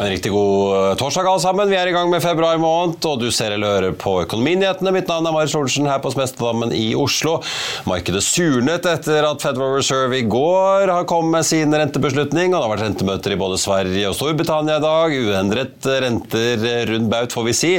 En riktig god eh, torsdag, alle sammen. Vi er i gang med februar måned, og du ser eller hører på Økonominyhetene. Mitt navn er Marius Olsen her på Smestedammen i Oslo. Markedet surnet etter at Federal Reserve i går har kommet med sin rentebeslutning. og Det har vært rentemøter i både Sverige og Storbritannia i dag. Uendret renter rundt baut, får vi si.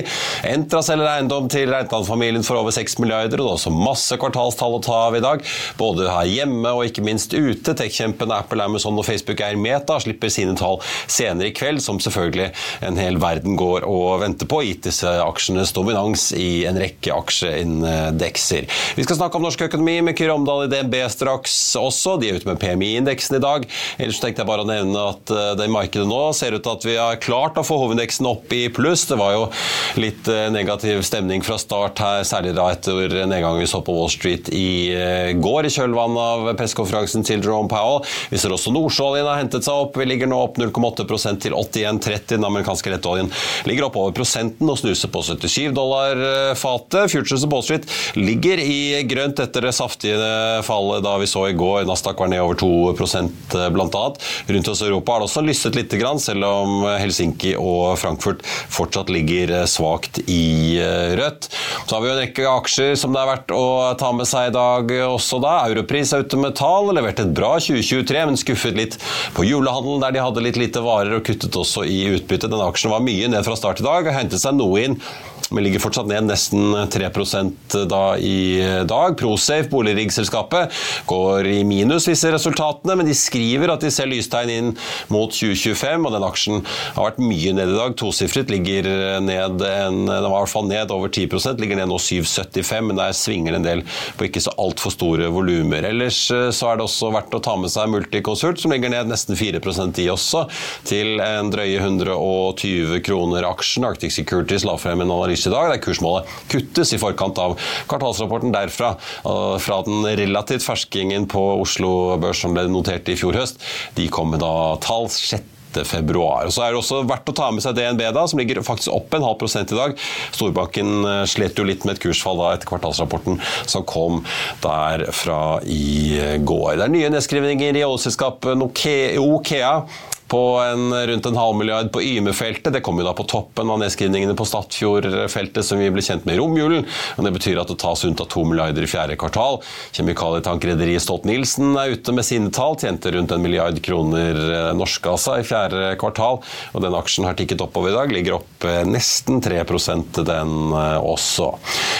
Entra selger eiendom til Reitan-familien for over 6 milliarder, og det er også masse kvartalstall å ta av i dag. Både her hjemme og ikke minst ute. Tech-kjempene Apple, Amazon og Facebook er Meta slipper sine tall senere i kveld. som selvfølgelig en hel verden går og venter på, gitt disse aksjenes dominans i en rekke aksjeindekser. Vi skal snakke om norsk økonomi med Kyrre Omdal i DNB straks også. De er ute med PMI-indeksen i dag. Ellers tenkte jeg bare å nevne at eh, det markedet nå ser ut til at vi har klart å få hovedindeksen opp i pluss. Det var jo litt eh, negativ stemning fra start her, særlig da etter nedgangen vi så på Wall Street i eh, går, i kjølvannet av pressekonferansen til Jerome Powell. Vi ser også Nordsjøoljen har hentet seg opp. Vi ligger nå opp 0,8% til 81 1,30. Den amerikanske lettoljen ligger oppover prosenten og snuser på 77 dollar eh, fatet. Futures og Street ligger i grønt etter det saftige fallet da vi så i går. Nasdaq var ned over 2 eh, bl.a. Rundt oss i Europa har det også lysset litt, selv om Helsinki og Frankfurt fortsatt ligger eh, svakt i rødt. Så har vi en rekke aksjer som det er verdt å ta med seg i dag også da. Europris Autometall leverte et bra 2023, men skuffet litt på julehandelen, der de hadde litt lite varer og kuttet også i utbytte. Denne aksjen var mye ned fra start i dag og hentet seg noe inn men ligger fortsatt ned nesten 3% da i dag. Prosafe, boligriggselskapet, går i minus, viser resultatene, men de skriver at de ser lystegn inn mot 2025, og den aksjen har vært mye ned i dag. Tosifret ligger ned en, den var i hvert fall ned over 10% ligger ned nå 7,75, men der svinger det en del på ikke så altfor store volumer. Ellers eh, så er det også verdt å ta med seg Multiconsult, som ligger ned nesten 4% i også, til en drøye 120 kroner aksjen. Arctic Securities la frem en analyse i dag der kursmålet kuttes i forkant av kvartalsrapporten derfra. Fra den relativt ferskingen på Oslo Børs som ble notert i fjor høst. De kom med da tall 6 februar. Så er det også verdt å ta med seg DNB, da, som ligger faktisk opp en halv prosent i dag. Storbanken eh, slet jo litt med et kursfall da etter kvartalsrapporten som kom der fra i går. Det er nye nedskrivninger i oljeselskapet Okea på en, rundt en halv milliard på Yme-feltet. Det kommer jo da på toppen av nedskrivningene på Stadfjord-feltet, som vi ble kjent med i romjulen. og Det betyr at det tas unntatt to milliarder i fjerde kvartal. Kjemikalietankrederiet Stolt-Nielsen er ute med sine tall, tjente rundt en milliard kroner eh, norske altså i fjerde kvartal. og Den aksjen har tikket oppover i dag, ligger opp eh, nesten 3 den eh, også.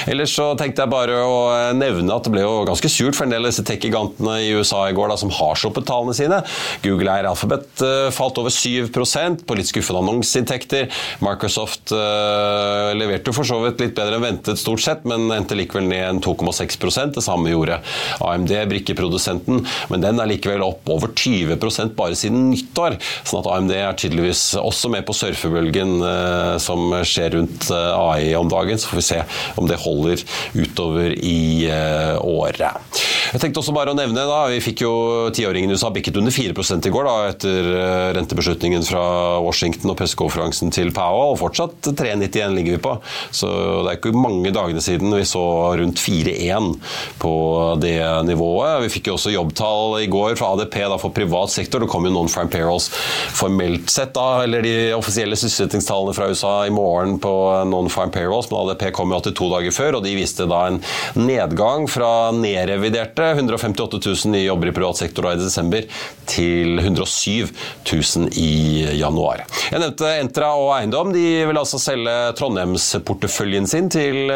Ellers så tenkte jeg bare å nevne at det ble jo ganske surt for en del av disse tech-gigantene i USA i går da, som har sluppet tallene sine. Google eier Alphabet falt over 7% på litt skuffende annonseinntekter. Microsoft uh, leverte for så vidt litt bedre enn ventet stort sett, men endte likevel ned en 2,6% Det samme gjorde AMD, brikkeprodusenten, men den er likevel opp over 20% bare siden nyttår. Sånn at AMD er tydeligvis også med på surfebølgen uh, som skjer rundt uh, AI om dagen. Så får vi se om det holder utover i året. Jeg tenkte også bare å nevne da, Vi fikk jo tiåringen USA bikket under 4 i går da, etter eh, rentebeslutningen fra Washington og pressekonferansen til Powell. og Fortsatt 3,91 ligger vi på. Så det er ikke mange dagene siden vi så rundt 4,1 på det nivået. Vi fikk jo også jobbtall i går fra ADP da, for privat sektor. Det kom jo noen farm payrolls formelt sett, da, eller de offisielle sysselsettingstallene fra USA i morgen på non-farm payrolls, men ADP kom jo 82 dager før, og de viste da en nedgang fra nedreviderte 158 000 nye jobber i privat sektor i desember til 107 000 i januar. Jeg nevnte Entra og Eiendom. De vil altså selge Trondheimsporteføljen sin til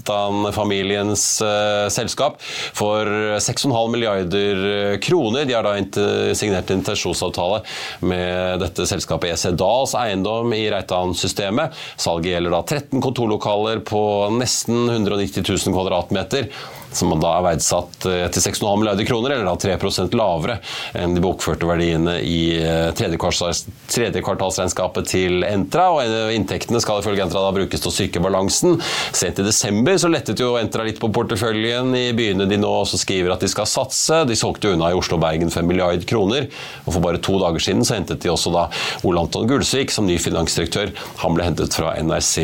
Reintan-familiens uh, selskap for 6,5 milliarder kroner. De har da signert en intensjonsavtale med dette selskapet EC Dahls Eiendom i Reitan-systemet. Salget gjelder da 13 kontorlokaler på nesten 190 000 kvadratmeter som da er verdsatt eh, til 6,5 milliarder kroner, eller da 3% lavere enn de bokførte verdiene i tredjekvartalsregnskapet kvartalsregnskapet til Entra. og Inntektene skal ifølge Entra da brukes til å styrke balansen. Sent i desember så lettet jo Entra litt på porteføljen. I byene de nå også skriver at de skal satse. De solgte unna i Oslo og Bergen for en milliard kroner. og For bare to dager siden så hentet de også da Ole Anton Gulsvik som ny finansdirektør. Han ble hentet fra NRC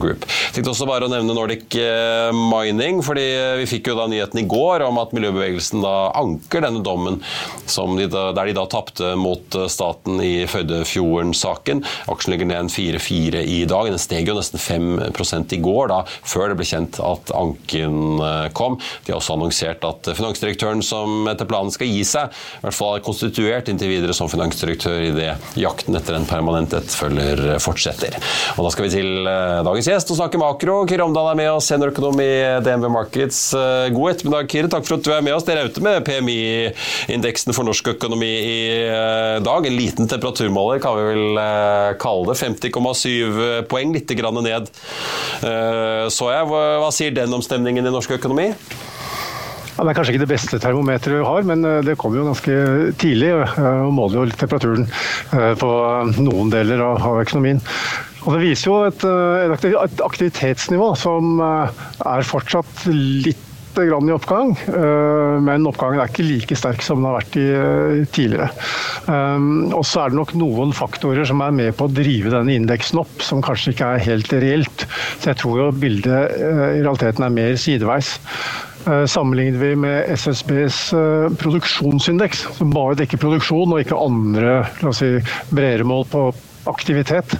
Group. Jeg tenkte også bare å nevne Nordic eh, Mining, fordi vi fikk jo da nyheten i går om at miljøbevegelsen da anker denne dommen de da, der de da tapte mot eh, staten i Førdefjorden-saken. Aksjen ligger ned en 4-4 i dag. Den steg jo nesten 5 i går, da, før det ble kjent at anken eh, kom. De har også annonsert at finansdirektøren som etter planen skal gi seg, i hvert fall er konstituert inntil videre som finansdirektør i det jakten etter en permanent etterfølger fortsetter. Og Da skal vi til eh, dagens gjest og snakke makro. Kyrre Omdal er med oss, seniorøkonom i DNB Markets. God ettermiddag, Kyrre. Takk for at du er med oss. Dere er ute med PMI-indeksen for norsk økonomi i eh, dag. En liten temperaturmåler, kan vi vel eh, kalle det. 50,7 poeng, litt grann ned, eh, så jeg. Hva sier den om stemningen i norsk økonomi? Ja, det er kanskje ikke det beste termometeret vi har, men det kommer jo ganske tidlig og måler jo temperaturen på noen deler av økonomien. Og Det viser jo et, et aktivitetsnivå som er fortsatt litt grann i oppgang, eh, men oppgangen er ikke like sterk som den har vært i eh, tidligere. Eh, og så er det nok noen faktorer som er med på å drive denne indeksen opp, som kanskje ikke er helt reelt. Så jeg tror jo bildet i realiteten er mer sideveis. Sammenligner vi med SSBs produksjonsindeks, som bare dekker produksjon og ikke andre la oss si, bredere mål på aktivitet,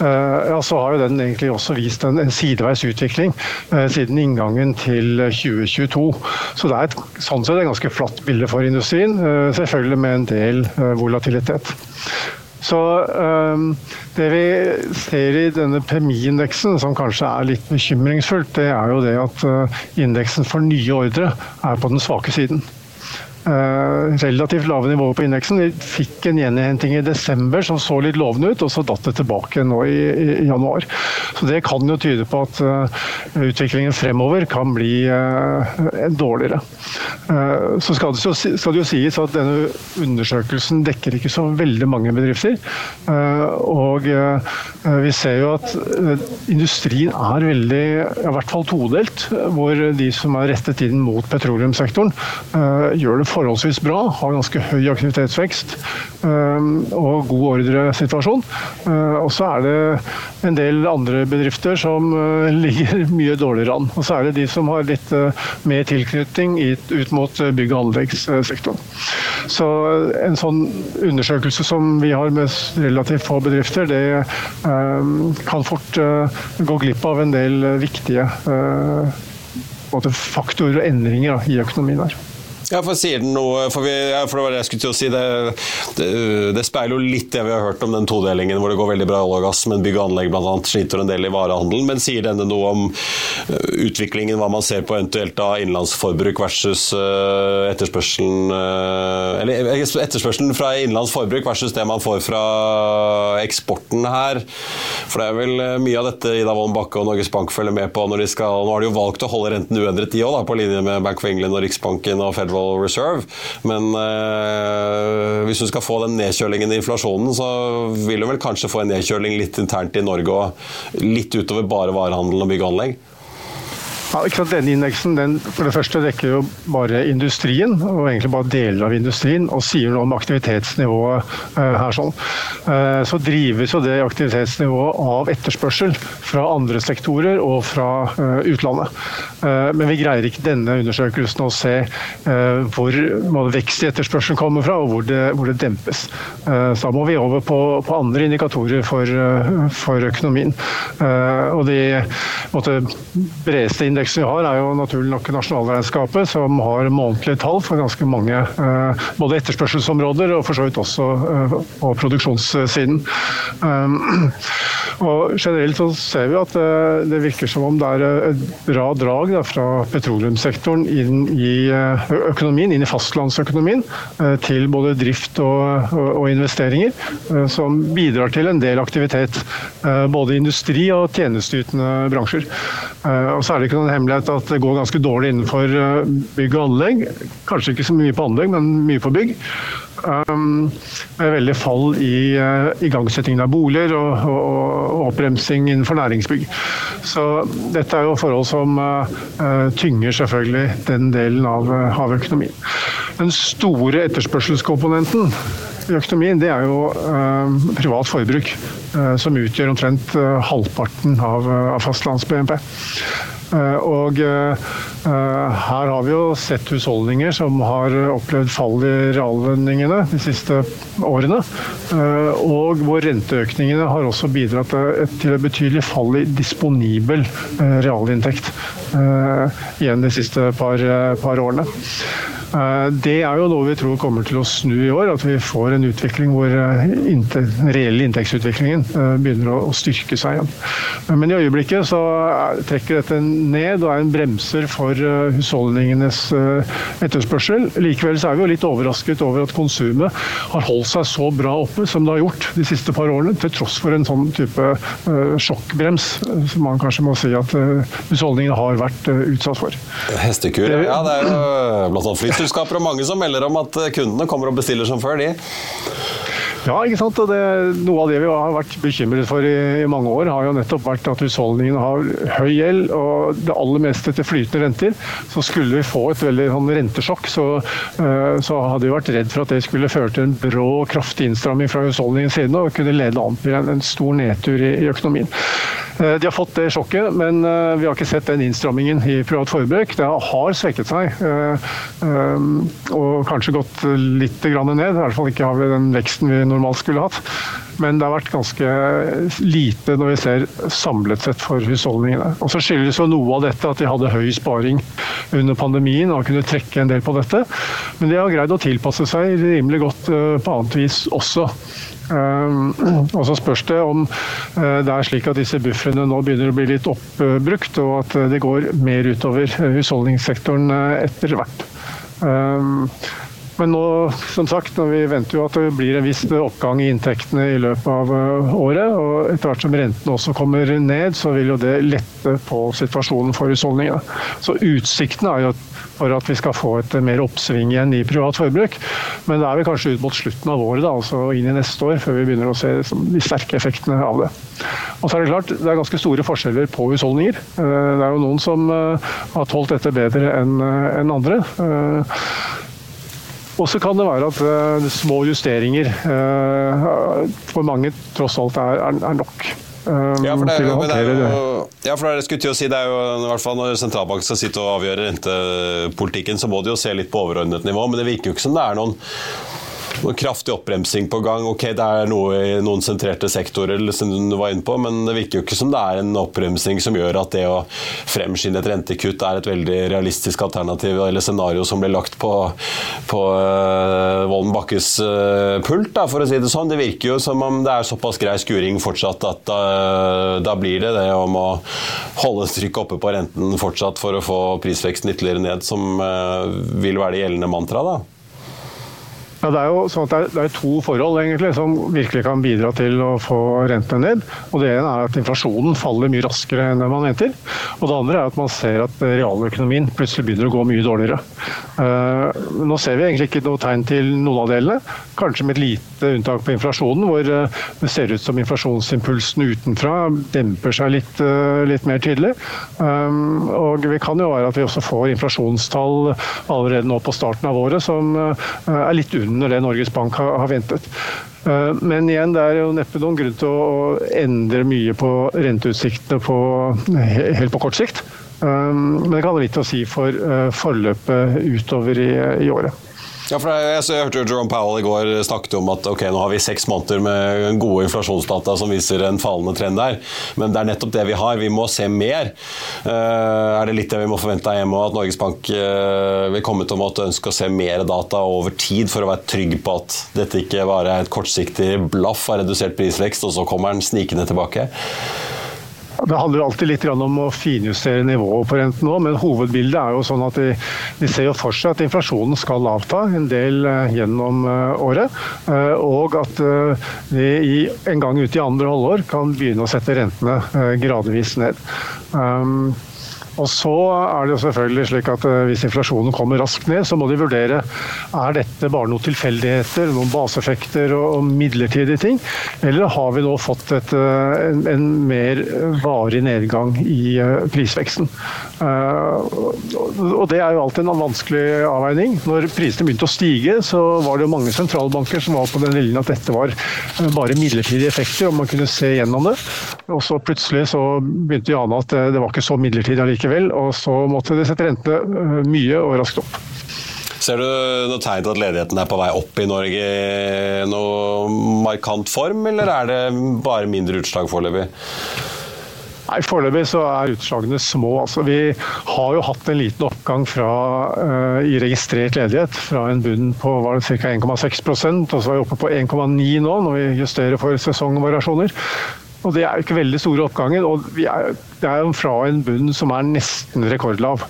eh, ja, så har jo den egentlig også vist en, en sideveis utvikling eh, siden inngangen til 2022. Så det er et, sånn sett et ganske flatt bilde for industrien, eh, selvfølgelig med en del volatilitet. Så Det vi ser i denne PMI-indeksen som kanskje er litt bekymringsfullt, det er jo det at indeksen for nye ordre er på den svake siden. Eh, relativt lave nivåer på indeksen. Vi fikk en gjeninnhenting i desember som så litt lovende ut, og så datt det tilbake nå i, i januar. Så Det kan jo tyde på at uh, utviklingen fremover kan bli uh, dårligere. Så skal det, jo, skal det, jo, sies at denne undersøkelsen dekker ikke så veldig mange bedrifter. og vi ser jo at industrien er veldig, i hvert fall todelt, hvor de som er rettet inn mot petroleumssektoren, gjør det forholdsvis bra, har ganske høy aktivitetsvekst ehm, og god ordresituasjon. Eh, og så er det en del andre bedrifter som eh, ligger mye dårligere an. Og så er det de som har litt eh, mer tilknytning ut mot bygg- og anleggssektoren. Så en sånn undersøkelse som vi har med relativt få bedrifter, det ehm, kan fort gå glipp av en del viktige faktorer og endringer i økonomien her. Ja, for sier den noe For, vi, for det var det jeg skulle til å si. Det, det, det, speiler jo litt det vi har hørt om den todelingen hvor det går veldig bra i olje og gass, men bygg og anlegg bl.a. sliter en del i varehandelen. Men sier denne noe om eh, utviklingen, hva man ser på eventuelt av innenlandsforbruk versus uh, etterspørselen uh, Eller etterspørselen fra innenlandsforbruk versus det man får fra eksporten her. For det er vel mye av dette Ida Wolden Bakke og Norges Bank følger med på når de skal Nå har de jo valgt å holde renten uendret, de òg, på linje med Bank of England og Riksbanken og Federal Federal Reserve. Men eh, hvis du skal få den nedkjølingen i inflasjonen, så vil du vel kanskje få en nedkjøling litt internt i Norge og litt utover bare varehandelen og bygg og anlegg? Ja, Denne indeksen den for det første dekker jo bare industrien, og egentlig bare deler av industrien, og sier noe om aktivitetsnivået uh, her. sånn. Uh, så drives jo det aktivitetsnivået av etterspørsel fra andre sektorer og fra uh, utlandet. men vi greier ikke denne undersøkelsen å se hvor vekst i etterspørselen kommer fra, og hvor det, hvor det dempes. så da må vi over på, på andre indikatorer for, for økonomien. og de måtte, bredeste indeksen indeksen vi har, er jo naturlig nok nasjonalregnskapet, som har månedlige tall for ganske mange eh, både etterspørselsområder og for så vidt også eh, på produksjonssiden. Um, og generelt så ser vi at det virker som om det er et bra drag fra petroleumssektoren inn i økonomien, inn i fastlandsøkonomien, til både drift og, og investeringer, som bidrar til en del aktivitet. Både industri og tjenesteytende bransjer. Og så er det ikke noen hemmelighet at det går ganske dårlig innenfor eh, bygg og anlegg. Kanskje ikke så mye på anlegg, men mye på bygg. Um, med veldig fall i uh, igangsettingen av boliger og, oppbremsing innenfor næringsbygg. Så dette er jo forhold som uh, tynger selvfølgelig den delen av, uh, av økonomien. Den store etterspørselskomponenten i økonomien, det er jo privat forbruk. Som utgjør omtrent halvparten av fastlands-BNP. Eh, og eh, her har vi jo sett husholdninger som har opplevd fall i reallønningene de siste årene. Eh, og hvor renteøkningene har også bidratt til et betydelig fall i disponibel realinntekt igjen de siste par, par årene. Eh, det er jo noe vi tror kommer til å snu i år. At vi får en utvikling hvor den eh, reelle inntektsutviklingen eh, begynner å styrke seg igjen. Men i øyeblikket så trekker dette ned og er en bremser for husholdningenes etterspørsel. Likevel så er vi jo litt overrasket over at konsumet har holdt seg så bra oppe som det har gjort de siste par årene, til tross for en sånn type sjokkbrems som man kanskje må si at husholdningene har vært utsatt for. Hestekur, ja det er jo blant annet flyt flyselskaper og mange som melder om at kundene kommer og bestiller som før, de. Ja, ikke sant. Og det, noe av det vi har vært bekymret for i, i, mange år, har jo nettopp vært at husholdningene har høy gjeld og det aller meste til flytende renter. Så skulle vi få et veldig sånn, rentesjokk, så, uh, så, hadde vi vært redd for at det skulle føre til en brå kraftig innstramming fra husholdningens side og kunne lede an til en, en stor nedtur i, i økonomien. Uh, de har fått det sjokket, men uh, vi har ikke sett den innstrammingen i privat forbruk. Det har svekket seg, og kanskje gått litt ned. I hvert fall ikke har vi den veksten vi normalt skulle hatt. Men det har vært ganske lite når vi ser samlet sett for husholdningene. Og så skyldes jo noe av dette at de hadde høy sparing under pandemien og kunne trekke en del på dette. Men de har greid å tilpasse seg rimelig godt eh, på annet vis også. Um, og så spørs det om uh, det er slik at disse bufferne nå begynner å bli litt oppbrukt, og at det går mer utover husholdningssektoren etter hvert. Um, men nå, som sagt, vi venter jo at det blir en viss oppgang i inntektene i løpet av eh, året. Og etter hvert som rentene også kommer ned, så vil jo det lette på situasjonen for husholdningene. Så utsiktene er jo for at vi skal få et mer oppsving igjen i privat forbruk. Men da er vi kanskje ut mot slutten av året, da, altså inn i neste år, før vi begynner å se de sterke effektene av det. Og så er Det klart, det er ganske store forskjeller på husholdninger. Eh, det er jo noen som eh, har tålt dette bedre enn andre. Og så kan det være at små justeringer for mange tross alt er, nok. Ja, for det, er er jo, ja, for det skulle til å si, det er jo i hvert fall Når sentralbanken skal sitte og avgjøre rentepolitikken, så må de jo se litt på overordnet nivå, men det virker jo ikke som det er noen noe kraftig oppbremsing på gang. Ok, det er noe i noen sentrerte sektorer, som du var inne på, men det virker jo ikke som det er en oppbremsing som gjør at det å fremskynde et rentekutt er et veldig realistisk alternativ eller scenario som ble lagt på, på uh, Volden Bakkes uh, pult, da, for å si det sånn. Det virker jo som om det er såpass grei skuring fortsatt at uh, da blir det det om å holde trykket oppe på renten fortsatt for å få prisveksten ytterligere ned, som vil være det gjeldende mantraet. Ja, det er jo sånn at det er, to forhold egentlig som virkelig kan bidra til å få rentene ned. Og Det ene er at inflasjonen faller mye raskere enn man venter. Og det andre er at man ser at realøkonomien plutselig begynner å gå mye dårligere. Uh, nå ser vi egentlig ikke noe tegn til noen av delene. Kanskje med et lite unntak på inflasjonen, hvor uh, det ser ut som inflasjonsimpulsen utenfra demper seg litt, uh, litt mer tydelig. Og vi kan jo være at vi også får inflasjonstall allerede nå på starten av året som er litt under under det Norges Bank har, har ventet. Eh, men igjen, det er jo neppe noen grunn til å endre mye på renteutsiktene på, helt på kort sikt. Eh, men det kan ha litt å si for eh, forløpet utover i, i året. Ja, for jeg, jeg, hørte Jerome Powell i går snakket om at ok, nå har vi seks måneder med gode inflasjonsdata som viser en fallende trend der. Men det er nettopp det vi har. Vi må se mer. Uh, er det litt det vi må forvente av hjemme, at Norges Bank uh, vil komme til å måtte ønske å se mer data over tid for å være trygg på at dette ikke bare er et kortsiktig blaff av redusert prisvekst, og så kommer den snikende tilbake? Det handler alltid litt om å finjustere nivået på renten nå, men hovedbildet er jo sånn at de ser for seg at inflasjonen skal avta en del eh, gjennom eh, året. Eh, og at vi en gang ut i andre halvår kan begynne å sette rentene gradvis ned. Og så er det jo selvfølgelig slik at eh, Hvis inflasjonen kommer raskt ned, så må de vurdere er dette bare noen tilfeldigheter, noen baseeffekter og midlertidige ting, eller har vi nå fått et, eh, en, en, mer varig nedgang i eh, prisveksten. Og Det er jo alltid en vanskelig avveining. Når prisene begynte å stige, så var det jo mange sentralbanker som var på den linjen at dette var bare midlertidige effekter, og man kunne se gjennom det. Og så plutselig så begynte de å ane at det var ikke så midlertidig allikevel likevel. Og så måtte de sette rentene øh, mye og raskt opp. Ser du noe tegn til at ledigheten er på vei opp i Norge i noe markant form, eller er det bare mindre utslag foreløpig? Nei, Foreløpig så er utslagene små. Altså, vi har jo hatt en liten oppgang fra, uh, i registrert ledighet. Fra en bunn på ca. 1,6% og så er vi oppe på 1,9 nå, når vi justerer for sesongvariasjoner. Og Det er ikke veldig store oppganger. og er, Det er jo fra en bunn som er nesten rekordlav.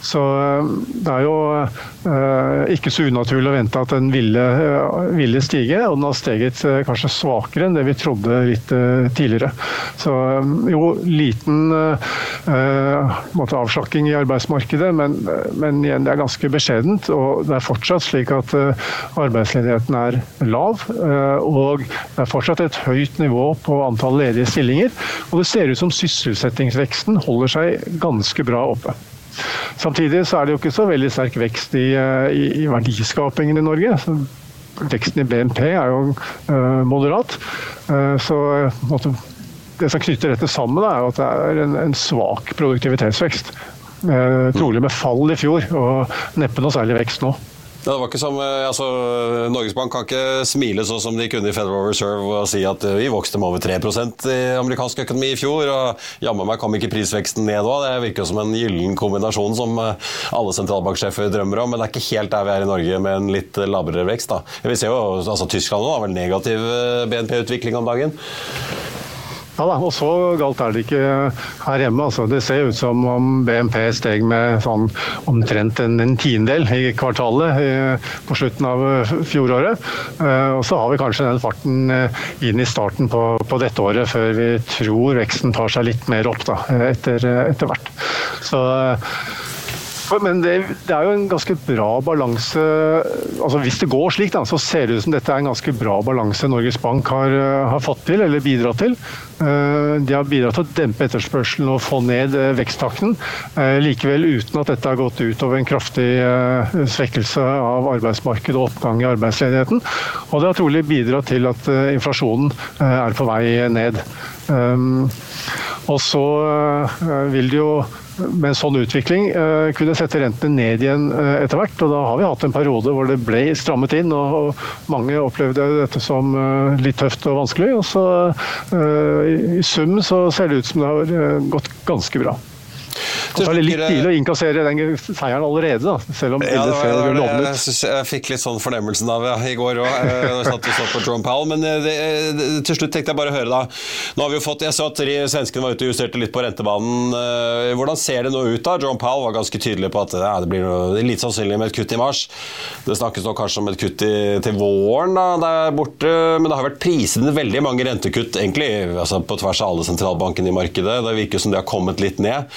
Så eh, det er jo eh, ikke så unaturlig å vente at den ville, eh, ville, stige. Og den har steget kanskje svakere enn det vi trodde litt tidligere. Så jo, liten avslakking i arbeidsmarkedet, men, men, igjen, det er ganske beskjedent. Og det er fortsatt slik at arbeidsledigheten er lav. og det er fortsatt et høyt nivå på antall ledige stillinger. Og det ser ut som sysselsettingsveksten holder seg ganske bra oppe. Samtidig så er det jo ikke så veldig sterk vekst i, eh, i, i verdiskapingen i Norge. Så veksten i BNP er jo uh, moderat. Uh, så måtte, det som knytter dette sammen, er jo at det er en, svak produktivitetsvekst. Trolig med fall i fjor, og neppe noe særlig vekst nå. Det var ikke som, eh, altså, Norges Bank kan ikke smile sånn som de kunne i Federal Reserve og si at eh, vi vokste med over 3 i amerikansk økonomi i fjor. og Jammen meg kom ikke prisveksten ned òg. Det virker som en gyllen kombinasjon som eh, alle sentralbanksjefer drømmer om. Men det er ikke helt der vi er i Norge med en litt lavere vekst. da. Vi ser jo, altså Tyskland har vel negativ BNP-utvikling om dagen. Ja da, og så galt er det ikke her hjemme. Altså. Det ser ut som om BNP steg med sånn omtrent en, en tiendedel i kvartalet i, på slutten av eh, fjoråret. Uh, og så har vi kanskje den farten inn i starten på, på, dette året, før vi tror veksten tar seg litt mer opp da, etter, etter hvert. Så uh, men det, det, er jo en ganske bra balanse altså Hvis det går slik, da, så ser det ut som dette er en ganske bra balanse Norges Bank har, eh, har fått til, eller bidratt til. Eh, de har bidratt til å dempe etterspørselen og få ned eh, veksttakten. Likevel uten at dette har gått utover en kraftig svekkelse av arbeidsmarkedet og oppgang i arbeidsledigheten. Og det har trolig bidratt til at inflasjonen er på vei ned. Og så vil det jo med en sånn utvikling uh, kunne sette rentene ned igjen uh, etter hvert. og Da har vi hatt en periode hvor det ble strammet inn, og, mange opplevde dette som uh, litt tøft og vanskelig. og så I sum så ser det ut som det har gått ganske bra. Så er litt tidlig å innkassere den seieren allerede, da, selv om ja, det ser lovende ut. Jeg, jeg fikk litt sånn fornemmelsen av ja, i går òg, da jeg satt og så på John Powell. Men det, det, til slutt tenkte jeg bare å høre, da. Nå har vi jo fått, Jeg så at svenskene var ute og justerte litt på rentebanen. Hvordan ser det nå ut, da? John Powell var ganske tydelig på at ja, det blir noe, litt sannsynlig med et kutt i mars. Det snakkes nå kanskje om et kutt i, til våren da, der borte, men det har vært prisende veldig mange rentekutt egentlig, altså på tvers av alle sentralbankene i markedet. Det virker som de har kommet litt ned.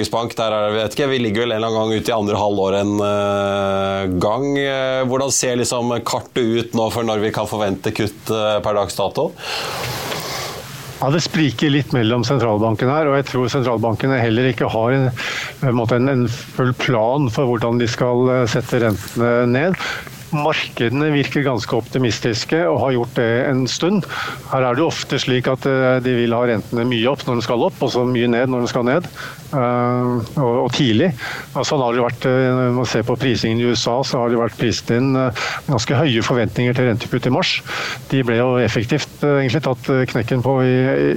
Norges Bank der er, vet ikke, vi ligger vel en eller annen gang ute i andre halvår en uh, gang. Eh, hvordan ser liksom kartet ut nå for når vi kan forvente kutt uh, per dags dato? Ja, Det spriker litt mellom sentralbanken her, og jeg tror sentralbankene heller ikke har en, en, en full plan for hvordan de skal sette rentene ned. Markedene virker ganske optimistiske og har gjort det en stund. Her er det jo ofte slik at eh, de vil ha rentene mye opp når de skal opp, og så mye ned når de skal ned. Eh, og, tidlig. sånn har det vært, eh, Når man ser på prisingen i USA, så har det vært priset inn ganske høye forventninger til rentekutt i mars. De ble jo effektivt egentlig tatt knekken på i,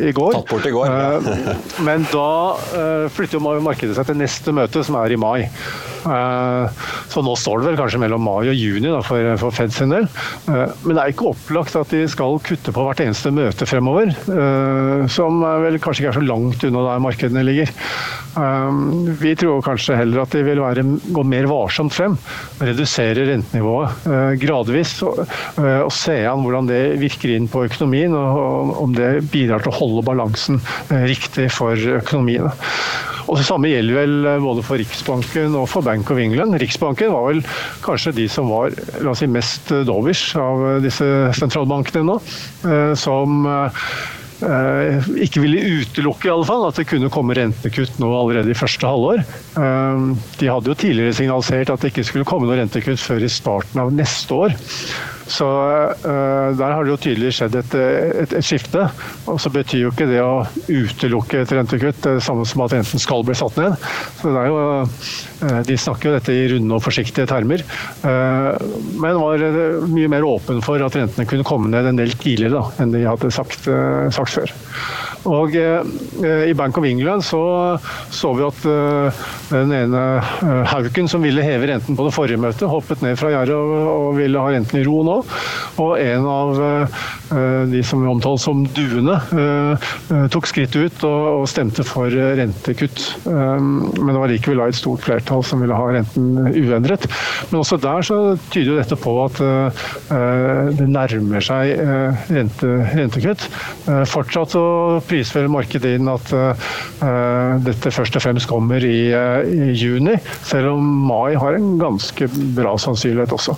i går. Tatt bort i går. Ja. Men da flytter jo markedet seg til neste møte, som er i mai. Så nå står det vel kanskje mellom mai og juni da, for, for Fed sin del. Men det er ikke opplagt at de skal kutte på hvert eneste møte fremover. Som vel kanskje ikke er så langt unna der markedene ligger. Vi tror kanskje heller at de vil være, gå mer varsomt frem. Redusere rentenivået gradvis. Og, se an hvordan det virker inn på økonomien, og om det bidrar til å holde balansen riktig for økonomiene. Og Det samme gjelder vel eh, både for Riksbanken og for Bank of England. Riksbanken var vel kanskje de som var si, mest eh, dovish av eh, disse sentralbankene nå. Som ikke ville utelukke i alle fall at det kunne komme rentekutt nå allerede i første halvår. De hadde jo tidligere signalisert at det ikke skulle komme noe rentekutt før i starten av neste år. Så uh, der har det jo tydelig skjedd et, et, et, skifte. Og så betyr jo ikke det å utelukke et rentekutt det samme som at renten skal bli satt ned. Så det er jo, uh, De snakker jo dette i runde og forsiktige termer. Uh, men var mye mer åpen for at rentene kunne komme ned en del tidligere da, enn de hadde sagt, sagt før. Og I Bank of England så, så vi at den ene Hauken som ville heve renten på det forrige møtet, hoppet ned fra gjerdet og, og ville ha renten i ro nå. Og en av eh, de som omtales som duene, eh, eh, tok skrittet ut og stemte for rentekutt. Men det var likevel et stort flertall som ville ha renten uendret. Men også der så tyder jo dette på at det nærmer seg rente, rentekutt. Fortsatt så prisfører markedet inn at dette først og fremst kommer i juni, selv om mai har en ganske bra sannsynlighet også.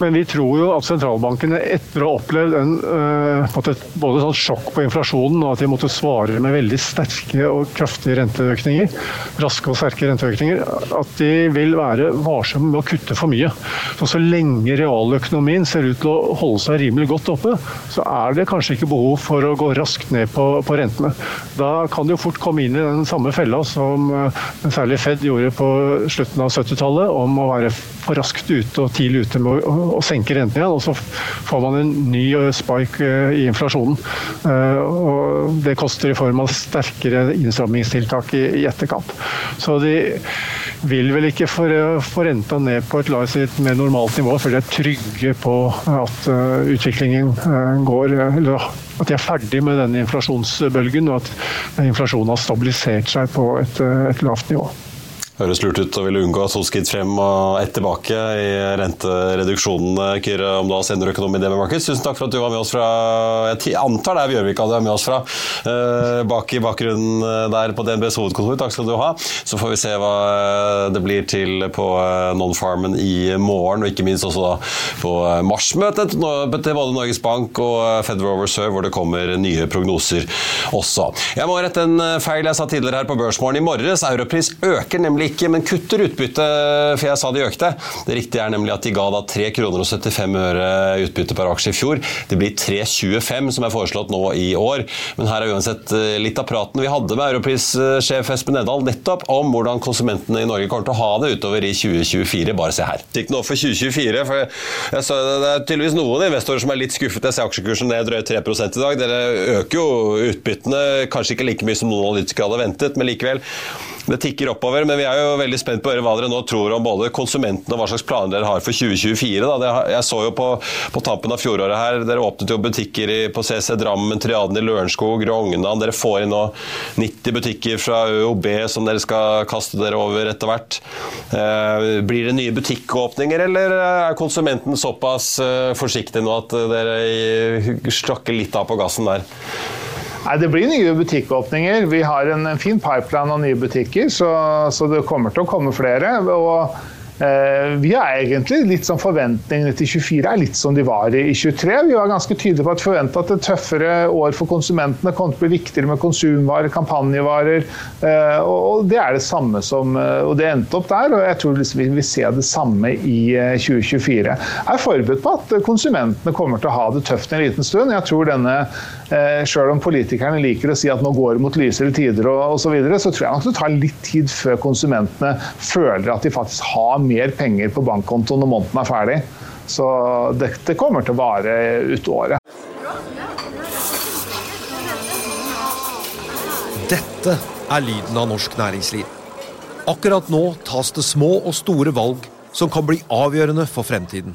Men vi tror jo at sentralbankene etter å ha opplevd en, uh, både sånn sjokk på inflasjonen og at de måtte svare med veldig sterke og kraftige renteøkninger, raske og sterke renteøkninger, at de vil være varsomme med å kutte for mye. Så, så lenge realøkonomien ser ut til å holde seg rimelig godt oppe, så er det kanskje ikke behov for å gå raskt ned på, på rentene. Da kan det jo fort komme inn i den samme fella som uh, særlig Fed gjorde på slutten av 70-tallet, om å være for raskt ute og tidlig ute med å og senker renten igjen, og så får man en ny eh, spike eh, i inflasjonen. Eh, og det koster i form av sterkere innstrammingstiltak i, etterkant. Så de vil vel ikke få, renta ned på et et mer normalt nivå, før de er trygge på at utviklingen går eller at de er ferdig med denne inflasjonsbølgen, og at inflasjonen har stabilisert seg på et, et lavt nivå. Høres lurt ut og ville unngå to skritt frem og ett tilbake i rentereduksjonene. Kyrre Omdal, seniorøkonom i DB Markets, tusen takk for at du var med oss fra Jeg antar det er Bjørvika du er med oss fra, eh, bak i bakgrunnen eh, der på DNBs hovedkontor. Takk skal du ha. Så får vi se hva eh, det blir til på Non-Farmen i morgen, og ikke minst også da på marsmøtet til både Norges Bank og Federal Reserve, hvor det kommer nye prognoser også. Jeg må rette en feil jeg sa tidligere her på Børsmorgen i morges. Europris øker nemlig ikke, men kutter utbytte, for jeg sa de økte. Det riktige er nemlig at de ga da 3 kroner og 75 øre utbytte per aksje i fjor. Det blir 3,25 som er foreslått nå i år. Men her er uansett eh, litt av praten vi hadde med europrissjef Espen Eddal nettopp om hvordan konsumentene i Norge kommer til å ha det utover i 2024. Bare se her. Ikke noe for 2024, for jeg så det er tydeligvis noen investorer som er litt skuffet. Jeg ser aksjekursen ned drøyt 3% i dag. Dere øker jo utbyttene, kanskje ikke like mye som noen analytikere hadde ventet, men likevel. Det tikker oppover, men vi er jo veldig spent på hva dere nå tror om både konsumentene og hva slags planer dere har for 2024. Da. Jeg så jo på, på tampen av fjoråret her, dere åpnet jo butikker i, på CC Drammen, Triaden i Lørenskog, Rognan. Dere får inn nå 90 butikker fra ØOB som dere skal kaste dere over etter hvert. Eh, blir det nye butikkåpninger, eller er konsumenten såpass eh, forsiktig nå at dere slakker litt av på gassen der? Nei, Det blir nye butikkåpninger. Vi har en, en fin pipeline av nye butikker, så, så, det kommer til å komme flere. og Eh, vi har egentlig litt sånn Forventningene til 24 er litt som de var i 23. Vi var ganske tydelige på at forventa at et tøffere år for konsumentene kom til å bli viktigere med konsumvarer, kampanjevarer. Eh, og det er det samme som eh, Og det endte opp der, og jeg tror vi vil se det samme i 2024. Jeg er forberedt på at konsumentene kommer til å ha det tøft en liten stund. Jeg tror denne Sjøl om politikerne liker å si at nå går det mot lysere tider og osv., så, videre, så tror jeg nok det tar litt tid før konsumentene føler at de faktisk har mer penger på bankkontoen når måneden er ferdig. Så dette kommer til å vare ut året. Dette er lyden av norsk næringsliv. Akkurat nå tas det små og store valg som kan bli avgjørende for fremtiden.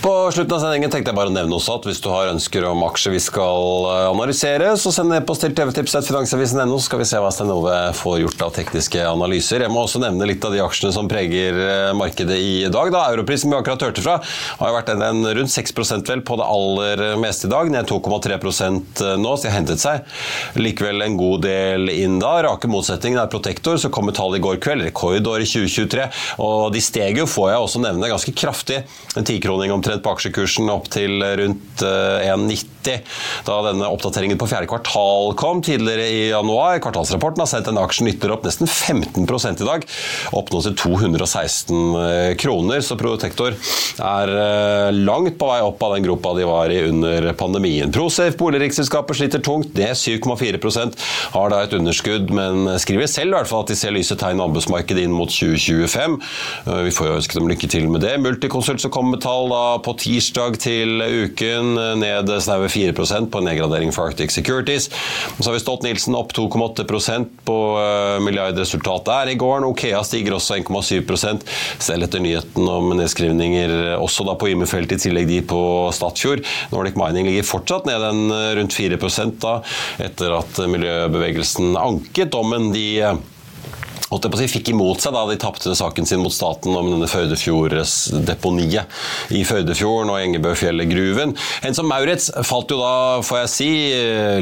På slutten av sendingen tenkte jeg bare å nevne også at hvis du har ønsker om aksjer vi skal eh, analysere, så send e-post til tvtips.finansavisen.no, så skal vi se hva Stenove får gjort av tekniske analyser. Jeg må også nevne litt av de aksjene som preger eh, markedet i dag. Da Europris, som vi akkurat hørte fra, har vært en, en rundt 6% vel på det aller meste i dag. Ned 2,3 eh, nå, så de har hentet seg likevel en god del inn da. Rake motsetningen er Protektor, så kom tallet i går kveld, rekordår i 2023. Og de steg jo, får jeg også nevne, ganske kraftig. En tikroning omtrent omtrent på aksjekursen opp til rundt 1,90 eh, da denne oppdateringen på fjerde kvartal kom tidligere i januar. Kvartalsrapporten har sendt en aksjen ytterligere opp nesten 15 i dag, opp nå til 216 eh, kroner. Så Protektor er eh, langt på vei opp av den gropa de var i under pandemien. Prosafe, boligriksselskaper sliter tungt. Det er 7,4% har da et underskudd, men skriver selv i hvert fall at de ser lyse tegn i anbudsmarkedet inn mot 2025. Vi får jo ønske dem lykke til med det. Multiconsult som kommer med tall da på tirsdag til uken, ned snaue 4 på en nedgradering for Arctic Securities. Så har vi Stolt-Nielsen opp 2,8% på eh, milliardresultatet der i går. Okea stiger også 1,7% selv etter nyheten om nedskrivninger også da på Ymefelt, i tillegg de på Statfjord. Nordic Mining ligger fortsatt ned en eh, rundt 4% da, etter at miljøbevegelsen anket dommen de holdt jeg på å si, fikk imot seg da de tapte saken sin mot staten om denne Førdefjords-deponiet i Førdefjorden og Engebøfjellet-gruven. En som Maurits falt jo da, får jeg si,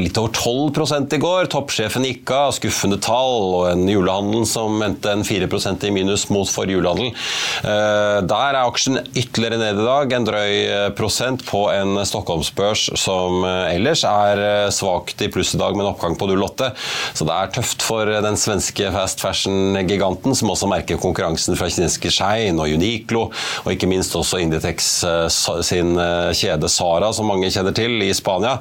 litt over 12 i går. Toppsjefen gikk av, skuffende tall, og en julehandel som endte en 4% i minus mot forrige julehandel. Eh, der er aksjen ytterligere ned i dag, en drøy eh, prosent på en Stockholmsbørs som eh, ellers er svakt i pluss i dag, med en oppgang på 0,8. Så det er tøft for den svenske fast fashion giganten som også merker konkurransen fra kinesiske Shein og Uniqlo, og ikke minst også Inditex eh, sin eh, kjede Sara, som mange kjenner til, i Spania.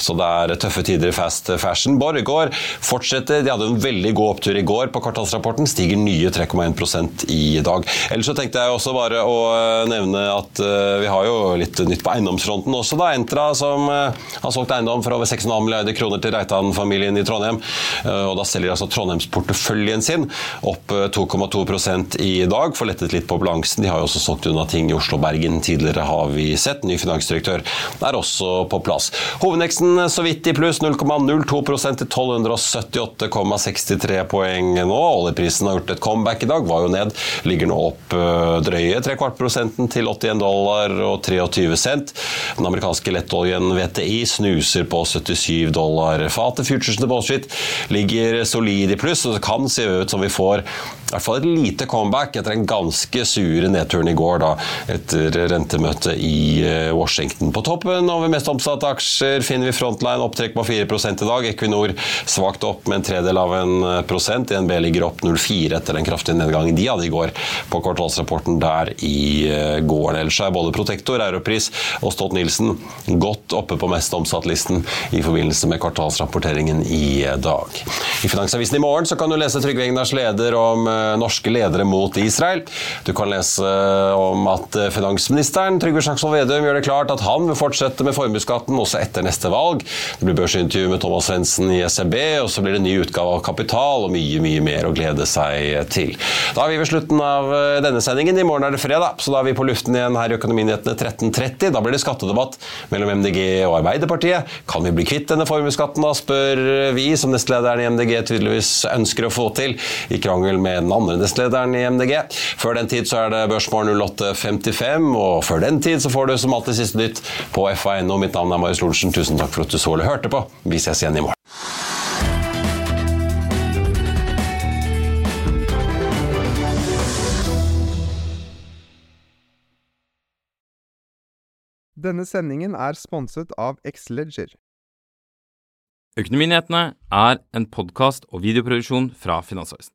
Så det er tøffe tider i fast fashion. Borregaard fortsetter. De hadde en veldig god opptur i går på kvartalsrapporten, stiger nye 3,1 i dag. Ellers så tenkte jeg også bare å eh, nevne at vi har jo litt nytt på eiendomsfronten også, da. Entra som har solgt eiendom for over 6,5 milliarder kroner til Reitan-familien i Trondheim. Og da selger altså Trondheimsporteføljen sin opp 2,2 eh, i dag. Får lettet litt på balansen. De har jo også solgt unna ting i Oslo og Bergen tidligere, har vi sett. Ny finansdirektør er også på plass. Hovedneksen, så vidt i pluss, 0,02 til 1278,63 poeng nå. Oljeprisen har gjort et comeback i dag, var jo ned. Ligger nå opp eh, drøye trekvart prosenten til 81 dollar og 23 cent. Den amerikanske lettoljen VTI snuser på 77 dollar fatet. Futuresene på Wall Street ligger solid i pluss, og det kan se ut som vi får i hvert fall et lite comeback etter en ganske sure nedturen i går, da, etter rentemøtet i eh, Washington. På toppen over mest omsatte aksjer finner vi Frontline opptrekk på 4 i dag. Equinor svakt opp med en tredel av en eh, prosent. DNB ligger opp 0,4 etter den kraftige nedgangen de hadde i går på kvartalsrapporten der i eh, går. Ellers er både Protektor, Europris og Stolt-Nielsen godt oppe på mest omsatt-listen i forbindelse med kvartalsrapporteringen i dag. I Finansavisen i morgen så kan du lese Trygve Egnars leder om norske ledere mot Israel. Du kan lese eh, om at eh, finansministeren Trygve Slagsvold Vedum gjør det klart at han vil fortsette med formuesskatten også etter neste valg. Det blir børsintervju med Thomas Svendsen i SEB, og så blir det ny utgave av Kapital og mye, mye mer å glede seg til. Da er vi ved slutten av denne sendingen. I morgen er det fredag, så da er vi på luften igjen her i Økonominyhetene 13.30. Da blir det skattedebatt mellom MDG og Arbeiderpartiet. Kan vi bli kvitt denne formuesskatten, da, spør vi, som nestlederen i MDG tydeligvis ønsker å få til, i krangel med den andre nestlederen i MDG. Før den tid så er det Børsmorgen 08.55, og før den tid så får du som alltid siste nytt på FA.no. Mitt navn er Marius Lorentzen. Tusen takk for at du så eller hørte på. Vi ses igjen i morgen. Denne sendingen er sponset av Xleger. Økonominyhetene er en podkast og videoproduksjon fra Finansavisen.